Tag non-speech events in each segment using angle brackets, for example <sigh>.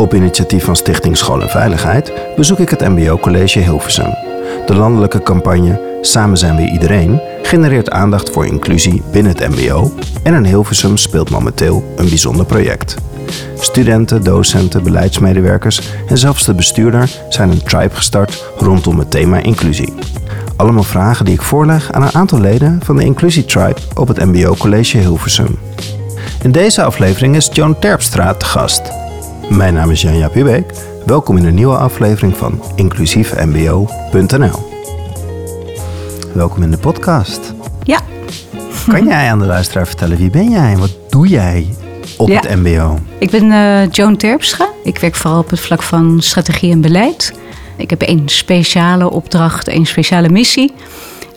Op initiatief van Stichting School en Veiligheid bezoek ik het MBO College Hilversum. De landelijke campagne Samen zijn we iedereen genereert aandacht voor inclusie binnen het MBO en in Hilversum speelt momenteel een bijzonder project. Studenten, docenten, beleidsmedewerkers en zelfs de bestuurder zijn een tribe gestart rondom het thema inclusie. Allemaal vragen die ik voorleg aan een aantal leden van de Inclusie Tribe op het MBO College Hilversum. In deze aflevering is Joan Terpstra te gast. Mijn naam is Janja Pubeek. Welkom in een nieuwe aflevering van inclusiefmbo.nl. Welkom in de podcast. Ja. Kan jij aan de luisteraar vertellen wie ben jij en wat doe jij op Ja. het MBO? Ik ben eh Joan Terpstra. Ik werk vooral op het vlak van strategie en beleid. Ik heb één speciale opdracht, één speciale missie.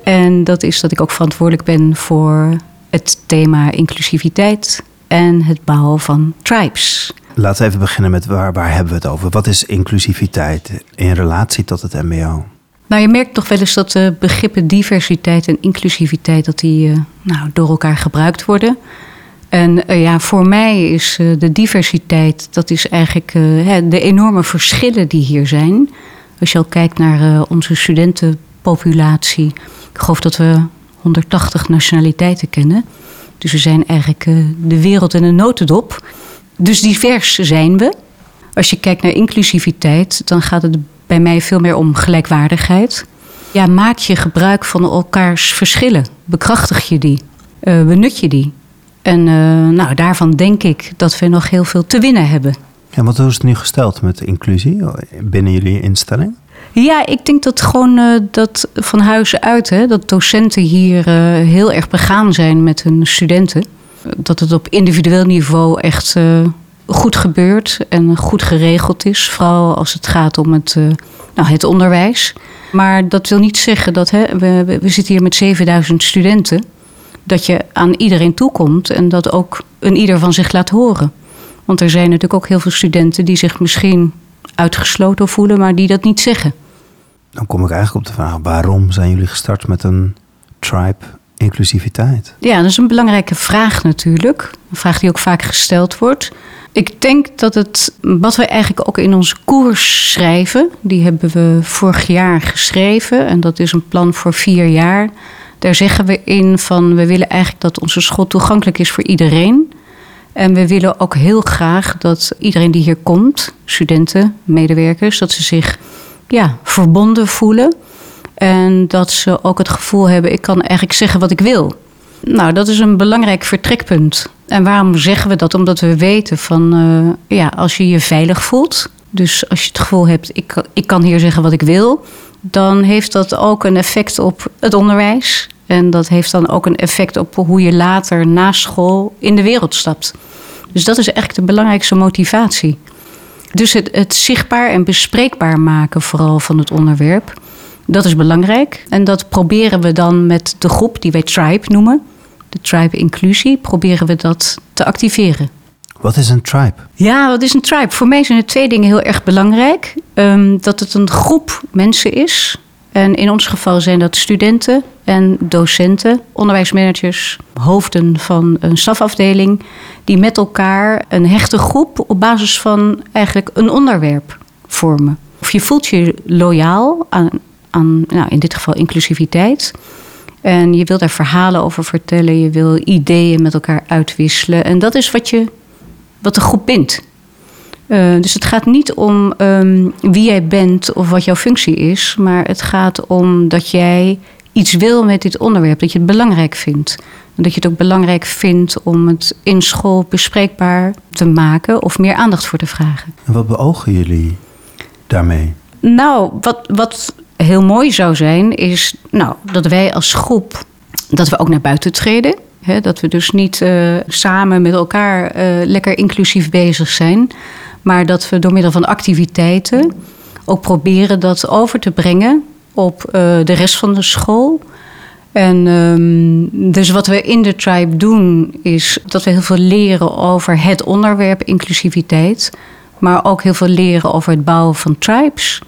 En dat is dat ik ook verantwoordelijk ben voor het thema inclusiviteit en het bouwen van tribes. Laten we even beginnen met waar, waar hebben we het over? Wat is inclusiviteit in relatie tot het MBO? Nou, je merkt toch wel eens dat de begrippen diversiteit en inclusiviteit dat die, eh, nou, door elkaar gebruikt worden. En eh, ja, voor mij is eh, de diversiteit, dat is eigenlijk de enorme verschillen die hier zijn. Als je al kijkt naar onze studentenpopulatie, ik geloof dat we 180 nationaliteiten kennen. Dus we zijn eigenlijk de wereld in een notendop. Dus divers zijn we. Als je kijkt naar inclusiviteit, dan gaat het bij mij veel meer om gelijkwaardigheid. Ja, maak je gebruik van elkaars verschillen. Bekrachtig je die. Eh, benut je die. En eh, nou, daarvan denk ik dat we nog heel veel te winnen hebben. En wat hoe is het nu gesteld met inclusie binnen jullie instelling? Ja, ik denk dat gewoon eh, dat van huis uit, hè, dat docenten hier eh, heel erg begaan zijn met hun studenten. Dat het op individueel niveau echt eh, goed gebeurt en goed geregeld is. Vooral als het gaat om het, eh, nou, het onderwijs. Maar dat wil niet zeggen dat hè, we, we we zitten hier met 7000 studenten. Dat je aan iedereen toekomt en dat ook een ieder van zich laat horen. Want er zijn natuurlijk ook heel veel studenten die zich misschien uitgesloten voelen, maar die dat niet zeggen. Dan kom ik eigenlijk op de vraag, waarom zijn jullie gestart met een tribe inclusiviteit? Ja, dat is een belangrijke vraag natuurlijk. Een vraag die ook vaak gesteld wordt. Ik denk dat het, wat we eigenlijk ook in onze koers schrijven, die hebben we vorig jaar geschreven. En dat is een plan voor vier jaar. Daar zeggen we in van we willen eigenlijk dat onze school toegankelijk is voor iedereen. En we willen ook heel graag dat iedereen die hier komt, studenten, medewerkers, dat ze zich ja, verbonden voelen. En dat ze ook het gevoel hebben, ik kan eigenlijk zeggen wat ik wil. Nou, dat is een belangrijk vertrekpunt. En waarom zeggen we dat? Omdat we weten van, eh, ja, als je je veilig voelt. Dus als je het gevoel hebt, ik, ik kan hier zeggen wat ik wil. Dan heeft dat ook een effect op het onderwijs. En dat heeft dan ook een effect op hoe je later na school in de wereld stapt. Dus dat is echt de belangrijkste motivatie. Dus het, het zichtbaar en bespreekbaar maken vooral van het onderwerp. Dat is belangrijk. En dat proberen we dan met de groep die wij Tribe noemen. De Tribe Inclusie. Proberen we dat te activeren. Wat is een tribe? Ja, wat is een tribe? Voor mij zijn er twee dingen heel erg belangrijk. Ehm, dat het een groep mensen is. En in ons geval zijn dat studenten en docenten, onderwijsmanagers, hoofden van een stafafdeling, die met elkaar een hechte groep op basis van eigenlijk een onderwerp vormen. Of je voelt je loyaal aan, aan nou, in dit geval inclusiviteit. En je wil daar verhalen over vertellen, je wil ideeën met elkaar uitwisselen. En dat is wat, je, wat de groep bindt. Eh, dus het gaat niet om ehm, wie jij bent of wat jouw functie is, maar het gaat om dat jij iets wil met dit onderwerp, dat je het belangrijk vindt. En dat je het ook belangrijk vindt om het in school bespreekbaar te maken of meer aandacht voor te vragen. En wat beogen jullie daarmee? Nou, wat, wat heel mooi zou zijn, is nou, dat wij als groep dat we ook naar buiten treden. Dat we dus niet eh, samen met elkaar eh, lekker inclusief bezig zijn. Maar dat we door middel van activiteiten ook proberen dat over te brengen op eh, de rest van de school. En ehm, dus wat we in de tribe doen, is dat we heel veel leren over het onderwerp inclusiviteit. Maar ook heel veel leren over het bouwen van tribes.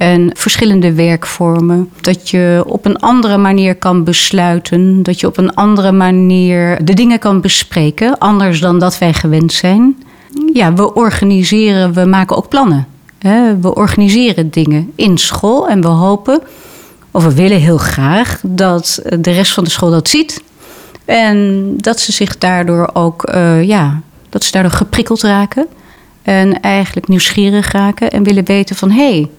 En verschillende werkvormen. Dat je op een andere manier kan besluiten. Dat je op een andere manier de dingen kan bespreken. Anders dan dat wij gewend zijn. ja, we organiseren, we maken ook plannen. We organiseren dingen in school en we hopen, of we willen heel graag, dat de rest van de school dat ziet. En dat ze zich daardoor ook, eh, ja, dat ze daardoor geprikkeld raken. En eigenlijk nieuwsgierig raken en willen weten van... hé, hey,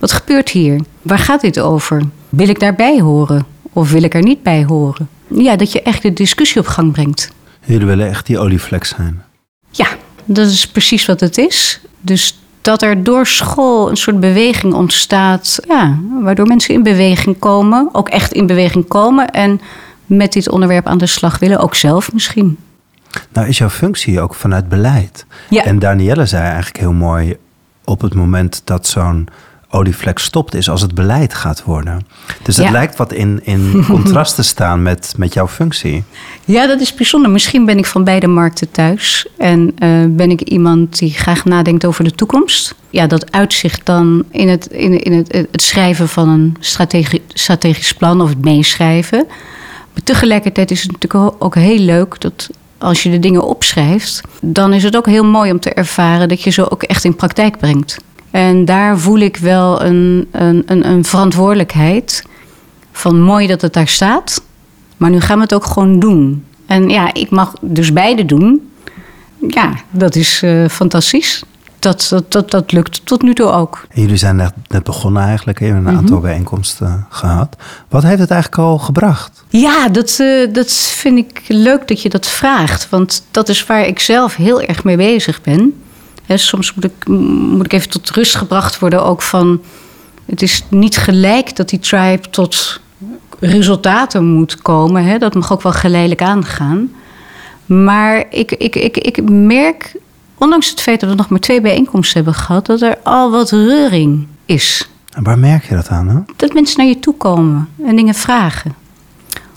wat gebeurt hier? Waar gaat dit over? Wil ik daarbij horen? Of wil ik er niet bij horen? Ja, dat je echt de discussie op gang brengt. Jullie willen echt die olieflex zijn? Ja, dat is precies wat het is. Dus dat er door school een soort beweging ontstaat... Ja, waardoor mensen in beweging komen, ook echt in beweging komen... en met dit onderwerp aan de slag willen, ook zelf misschien. Nou is jouw functie ook vanuit beleid. Ja. En Danielle zei eigenlijk heel mooi... op het moment dat zo'n olieflex stopt... is als het beleid gaat worden. Dus het Ja. lijkt wat in, in <laughs> contrast te staan met, met jouw functie. Ja, dat is bijzonder. Misschien ben ik van beide markten thuis. En eh, ben ik iemand die graag nadenkt over de toekomst. Ja, dat uitzicht dan in het, in, in het, het schrijven van een strategi- strategisch plan of het meeschrijven. Maar tegelijkertijd is het natuurlijk ook heel leuk dat als je de dingen opschrijft, dan is het ook heel mooi om te ervaren dat je ze ook echt in praktijk brengt. En daar voel ik wel een, een, een, een verantwoordelijkheid van mooi dat het daar staat. Maar nu gaan we het ook gewoon doen. En ja, ik mag dus beide doen. Ja, dat is eh, fantastisch. Dat, dat, dat, dat lukt tot nu toe ook. En jullie zijn net, net begonnen eigenlijk. Je hebt een aantal bijeenkomsten eh, gehad. Wat heeft het eigenlijk al gebracht? Ja, dat, eh, dat vind ik leuk dat je dat vraagt. Want dat is waar ik zelf heel erg mee bezig ben. Soms moet ik, moet ik even tot rust gebracht worden ook van... Het is niet gelijk dat die tribe tot resultaten moet komen. Dat mag ook wel geleidelijk aangaan. Maar ik, ik, ik, ik merk, ondanks het feit dat we nog maar twee bijeenkomsten hebben gehad... dat er al wat reuring is. En waar merk je dat aan? Hè? Dat mensen naar je toe komen en dingen vragen.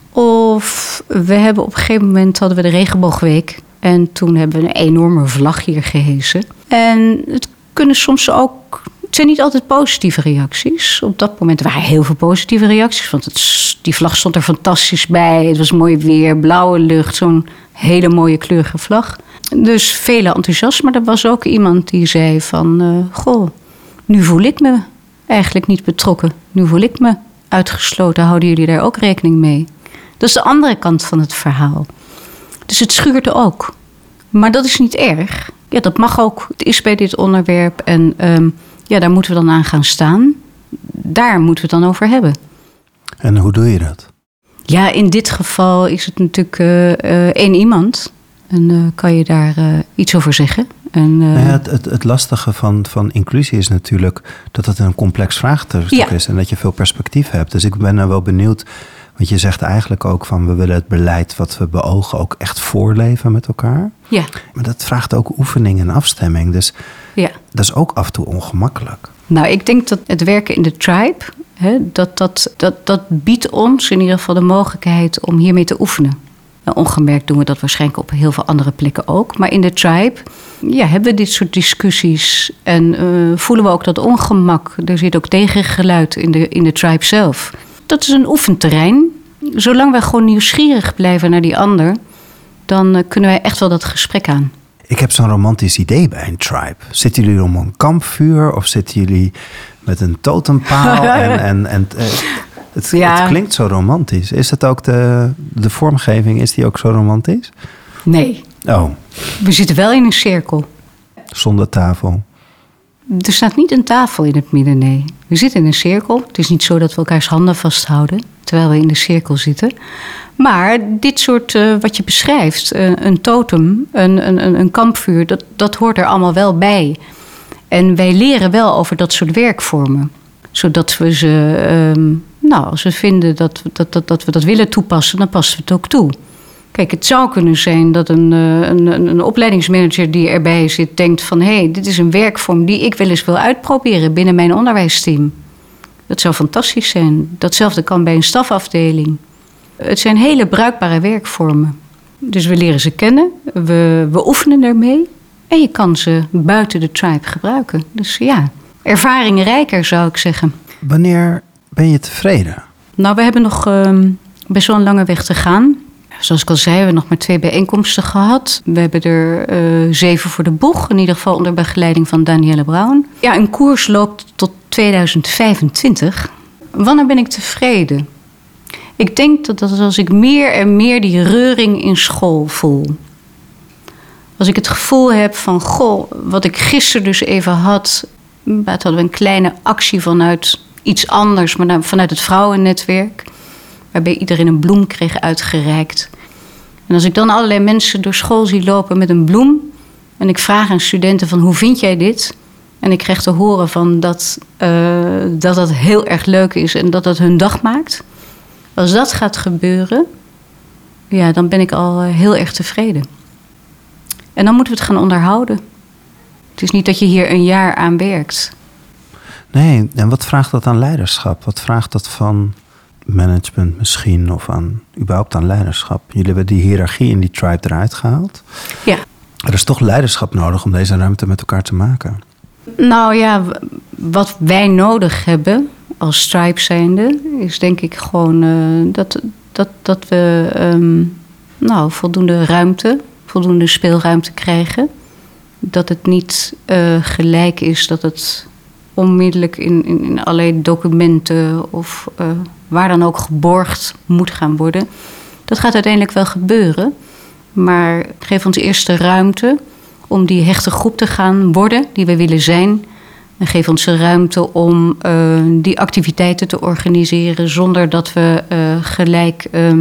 Of we hebben op een gegeven moment hadden we de regenboogweek. En toen hebben we een enorme vlag hier gehesen. En het kunnen soms ook. Het zijn niet altijd positieve reacties. Op dat moment waren heel veel positieve reacties. Want die vlag stond er fantastisch bij. Het was mooi weer, blauwe lucht, zo'n hele mooie kleurige vlag. Dus vele enthousiast. Maar er was ook iemand die zei van... eh, goh, nu voel ik me eigenlijk niet betrokken. Nu voel ik me uitgesloten. Houden jullie daar ook rekening mee? Dat is de andere kant van het verhaal. Dus het schuurt ook. Maar dat is niet erg. Ja, dat mag ook. Het is bij dit onderwerp. En ehm, ja, daar moeten we dan aan gaan staan. Daar moeten we het dan over hebben. En hoe doe je dat? Ja, in dit geval is het natuurlijk eh, eh, één iemand. En eh, kan je daar iets over zeggen. En, Nou ja, het, het, het lastige van, van inclusie is natuurlijk dat het een complex vraagstuk Ja. is en dat je veel perspectief hebt. Dus ik ben wel benieuwd, want je zegt eigenlijk ook van we willen het beleid wat we beogen ook echt voorleven met elkaar. ja, Maar dat vraagt ook oefening en afstemming. Dus ja. dat is ook af en toe ongemakkelijk. Nou, ik denk dat het werken in de tribe, hè, dat, dat, dat, dat biedt ons in ieder geval de mogelijkheid om hiermee te oefenen. Nou, ongemerkt doen we dat waarschijnlijk op heel veel andere plekken ook. Maar in de tribe ja, hebben we dit soort discussies en eh, voelen we ook dat ongemak. Er zit ook tegengeluid in de, in de tribe zelf. Dat is een oefenterrein. Zolang wij gewoon nieuwsgierig blijven naar die ander, dan eh, kunnen wij echt wel dat gesprek aan. Ik heb zo'n romantisch idee bij een tribe. Zitten jullie om een kampvuur of zitten jullie met een totempaal? <laughs> en, en, en, eh, het, Ja. het klinkt zo romantisch. Is het ook de, de vormgeving, is die ook zo romantisch? Nee, Oh, we zitten wel in een cirkel. zonder tafel. Er staat niet een tafel in het midden, nee. We zitten in een cirkel. Het is niet zo dat we elkaars handen vasthouden terwijl we in de cirkel zitten. Maar dit soort, eh, wat je beschrijft, eh, een totem, een, een, een- kampvuur, dat, dat hoort er allemaal wel bij. En wij leren wel over dat soort werkvormen. Zodat we ze, ehm, nou, als we vinden dat, dat, dat, dat we dat willen toepassen, dan passen we het ook toe. Kijk, het zou kunnen zijn dat een, eh, een, een, een opleidingsmanager die erbij zit denkt van... hé, hey, dit is een werkvorm die ik wel eens wil uitproberen binnen mijn onderwijsteam. Dat zou fantastisch zijn. Datzelfde kan bij een stafafdeling. Het zijn hele bruikbare werkvormen. Dus we leren ze kennen, we, we oefenen ermee... en je kan ze buiten de tribe gebruiken. Dus ja, ervaringrijker zou ik zeggen. Wanneer ben je tevreden? Nou, we hebben nog ehm, best wel een lange weg te gaan. Zoals ik al zei, we hebben nog maar twee bijeenkomsten gehad. We hebben er uh, zeven voor de boeg, in ieder geval onder begeleiding van Danielle Brown. Ja, een koers loopt tot 2025. Wanneer ben ik tevreden? Ik denk dat, dat als ik meer en meer die reuring in school voel. Als ik het gevoel heb van, goh, wat ik gisteren dus even had. Het hadden we een kleine actie vanuit iets anders, maar vanuit het vrouwennetwerk. Waarbij iedereen een bloem kreeg uitgereikt. En als ik dan allerlei mensen door school zie lopen met een bloem. En ik vraag aan studenten van hoe vind jij dit? En ik krijg te horen van dat, uh, dat dat heel erg leuk is en dat dat hun dag maakt. Als dat gaat gebeuren, ja, dan ben ik al eh, heel erg tevreden. En dan moeten we het gaan onderhouden. Het is niet dat je hier een jaar aan werkt. Nee, en wat vraagt dat aan leiderschap? Wat vraagt dat van management misschien of aan überhaupt aan leiderschap? Jullie hebben die hiërarchie in die tribe eruit gehaald. Ja. Er is toch leiderschap nodig om deze ruimte met elkaar te maken. Nou ja, wat wij nodig hebben als tribe zijnde, is denk ik gewoon uh, dat, dat, dat we um, nou, voldoende ruimte, voldoende speelruimte krijgen. Dat het niet uh, gelijk is dat het onmiddellijk in, in, in allerlei documenten of uh, waar dan ook geborgd moet gaan worden. Dat gaat uiteindelijk wel gebeuren. Maar geef ons eerst de ruimte om die hechte groep te gaan worden die we willen zijn. En geef ons de ruimte om uh, die activiteiten te organiseren zonder dat we uh, gelijk uh,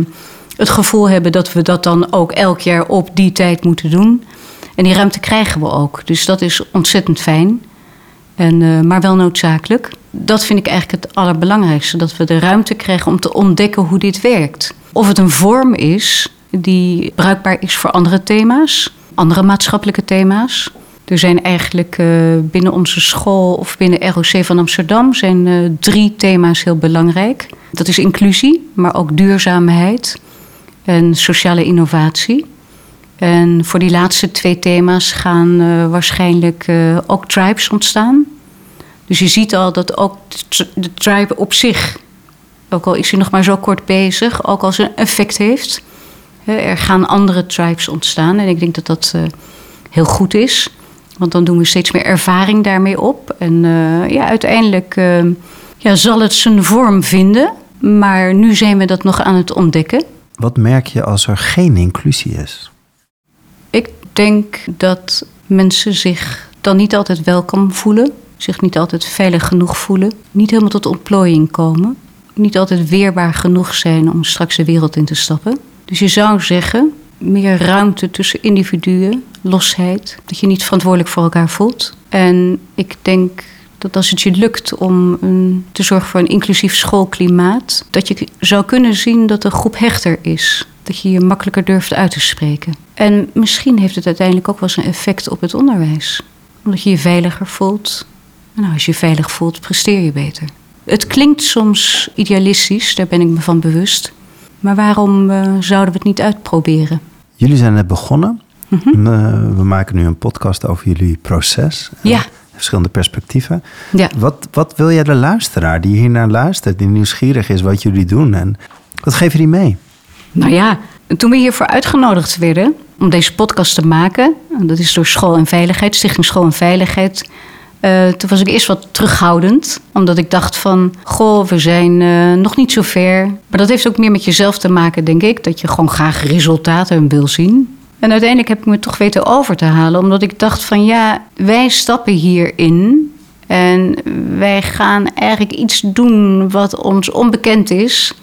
het gevoel hebben dat we dat dan ook elk jaar op die tijd moeten doen. En die ruimte krijgen we ook. Dus dat is ontzettend fijn. En, maar wel noodzakelijk. Dat vind ik eigenlijk het allerbelangrijkste. Dat we de ruimte krijgen om te ontdekken hoe dit werkt. Of het een vorm is die bruikbaar is voor andere thema's andere maatschappelijke thema's. Er zijn eigenlijk uh, binnen onze school of binnen ROC van Amsterdam zijn uh, drie thema's heel belangrijk. Dat is inclusie, maar ook duurzaamheid en sociale innovatie. En voor die laatste twee thema's gaan uh, waarschijnlijk ook tribes ontstaan. Dus je ziet al dat ook de tribe op zich, ook al is hij nog maar zo kort bezig, ook al zijn effect heeft. Er gaan andere tribes ontstaan en ik denk dat dat uh, heel goed is. Want dan doen we steeds meer ervaring daarmee op. En uh, ja, uiteindelijk uh, ja, zal het zijn vorm vinden. Maar nu zijn we dat nog aan het ontdekken. Wat merk je als er geen inclusie is? Ik denk dat mensen zich dan niet altijd welkom voelen. Zich niet altijd veilig genoeg voelen. Niet helemaal tot ontplooiing komen. Niet altijd weerbaar genoeg zijn om straks de wereld in te stappen. Dus je zou zeggen, meer ruimte tussen individuen, losheid, dat je niet verantwoordelijk voor elkaar voelt. En ik denk dat als het je lukt om te zorgen voor een inclusief schoolklimaat, dat je zou kunnen zien dat de groep hechter is. Dat je je makkelijker durft uit te spreken. En misschien heeft het uiteindelijk ook wel eens een effect op het onderwijs. Omdat je je veiliger voelt. Nou, als je je veilig voelt, presteer je beter. Het klinkt soms idealistisch, daar ben ik me van bewust. Maar waarom uh, zouden we het niet uitproberen? Jullie zijn net begonnen. Mm -hmm. uh, we maken nu een podcast over jullie proces. Ja. Verschillende perspectieven. Ja. Wat, wat wil jij de luisteraar die hier naar luistert, die nieuwsgierig is wat jullie doen? En wat geef je die mee? Nou ja, toen we hiervoor uitgenodigd werden om deze podcast te maken, en dat is door School en Veiligheid, Stichting School en Veiligheid, uh, toen was ik eerst wat terughoudend, omdat ik dacht van, goh, we zijn uh, nog niet zo ver. Maar dat heeft ook meer met jezelf te maken, denk ik, dat je gewoon graag resultaten wil zien. En uiteindelijk heb ik me toch weten over te halen, omdat ik dacht van, ja, wij stappen hierin en wij gaan eigenlijk iets doen wat ons onbekend is.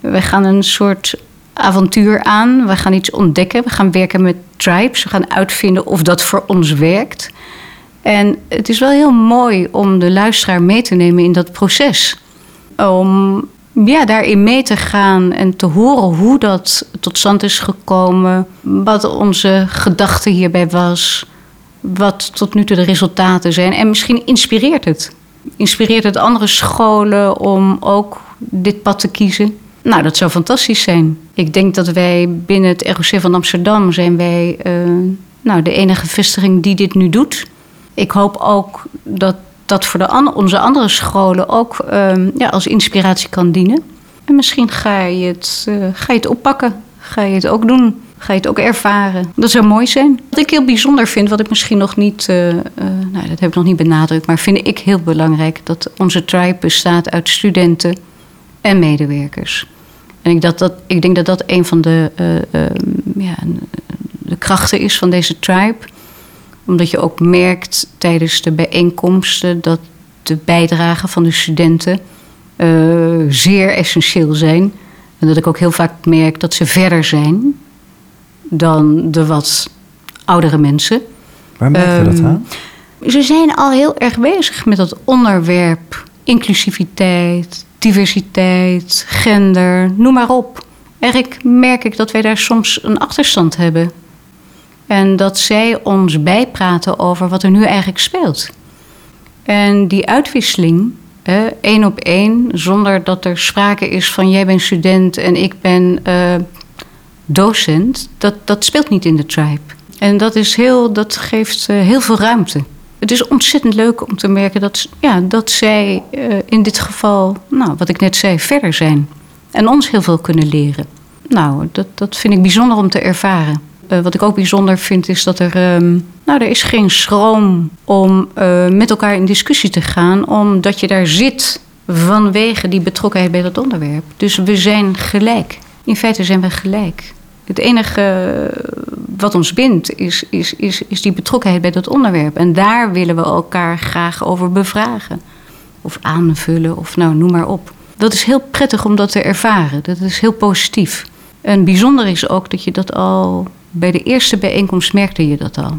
Wij gaan een soort avontuur aan, we gaan iets ontdekken, we gaan werken met tribes, we gaan uitvinden of dat voor ons werkt. En het is wel heel mooi om de luisteraar mee te nemen in dat proces. Om ja, daarin mee te gaan en te horen hoe dat tot stand is gekomen. Wat onze gedachte hierbij was. Wat tot nu toe de resultaten zijn. En misschien inspireert het. Inspireert het andere scholen om ook dit pad te kiezen. Nou, dat zou fantastisch zijn. Ik denk dat wij binnen het ROC van Amsterdam zijn wij uh, nou, de enige vestiging die dit nu doet ik hoop ook dat dat voor de onze andere scholen ook uh, ja, als inspiratie kan dienen. En misschien ga je het, uh, ga je het oppakken. ga je het ook doen. Ga je het ook ervaren. Dat zou mooi zijn. Wat ik heel bijzonder vind, wat ik misschien nog niet, uh, uh, nou, dat heb ik nog niet benadrukt, maar vind ik heel belangrijk, dat onze tribe bestaat uit studenten en medewerkers. En ik, dat, dat, ik denk dat dat een van de, uh, ja, de krachten is van deze tribe. Omdat je ook merkt tijdens de bijeenkomsten dat de bijdragen van de studenten zeer essentieel zijn. En dat ik ook heel vaak merk dat ze verder zijn dan de wat oudere mensen. Waar merk je dat ehm, aan? Ze zijn al heel erg bezig met dat onderwerp inclusiviteit, diversiteit, gender, noem maar op. Eigenlijk merk ik dat wij daar soms een achterstand hebben. En dat zij ons bijpraten over wat er nu eigenlijk speelt. En die uitwisseling, één op één, zonder dat er sprake is van jij bent student en ik ben uh, docent, dat, dat speelt niet in de tribe. En dat, is heel, dat geeft uh, heel veel ruimte. Het is ontzettend leuk om te merken dat, ja, dat zij uh, in dit geval, nou, wat ik net zei, verder zijn. En ons heel veel kunnen leren. Nou, dat, dat vind ik bijzonder om te ervaren. Uh, wat ik ook bijzonder vind is dat er. Um, nou, er is geen schroom om uh, met elkaar in discussie te gaan, omdat je daar zit vanwege die betrokkenheid bij dat onderwerp. Dus we zijn gelijk. In feite zijn we gelijk. Het enige wat ons bindt is, is, is, is die betrokkenheid bij dat onderwerp. En daar willen we elkaar graag over bevragen. Of aanvullen, of nou, noem maar op. Dat is heel prettig om dat te ervaren. Dat is heel positief. En bijzonder is ook dat je dat al bij de eerste bijeenkomst merkte je dat al.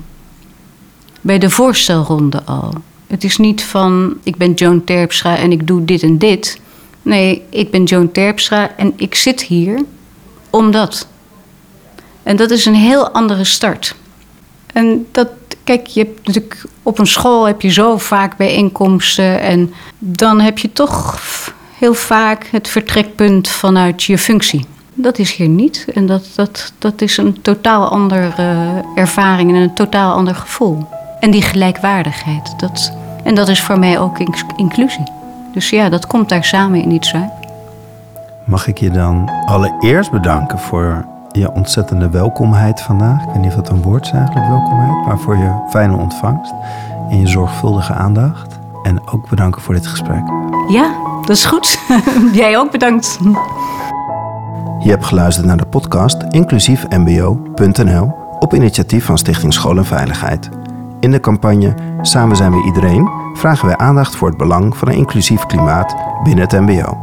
Bij de voorstelronde al. Het is niet van ik ben Joan Terpstra en ik doe dit en dit. Nee, ik ben Joan Terpstra en ik zit hier omdat. En dat is een heel andere start. En dat, kijk, je hebt natuurlijk op een school heb je zo vaak bijeenkomsten en dan heb je toch heel vaak het vertrekpunt vanuit je functie. Dat is hier niet. En dat, dat, dat is een totaal andere ervaring en een totaal ander gevoel. En die gelijkwaardigheid. Dat, en dat is voor mij ook inclusie. Dus ja, dat komt daar samen in iets uit. Mag ik je dan allereerst bedanken voor je ontzettende welkomheid vandaag. Ik weet niet of dat een woord is eigenlijk, welkomheid. Maar voor je fijne ontvangst en je zorgvuldige aandacht. En ook bedanken voor dit gesprek. Ja, dat is goed. <laughs> Jij ook bedankt. Je hebt geluisterd naar de podcast inclusiefmbo.nl op initiatief van Stichting School en Veiligheid. In de campagne Samen zijn we iedereen vragen wij aandacht voor het belang van een inclusief klimaat binnen het MBO.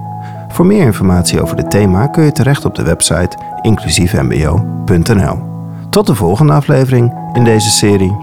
Voor meer informatie over dit thema kun je terecht op de website inclusiefmbo.nl. Tot de volgende aflevering in deze serie.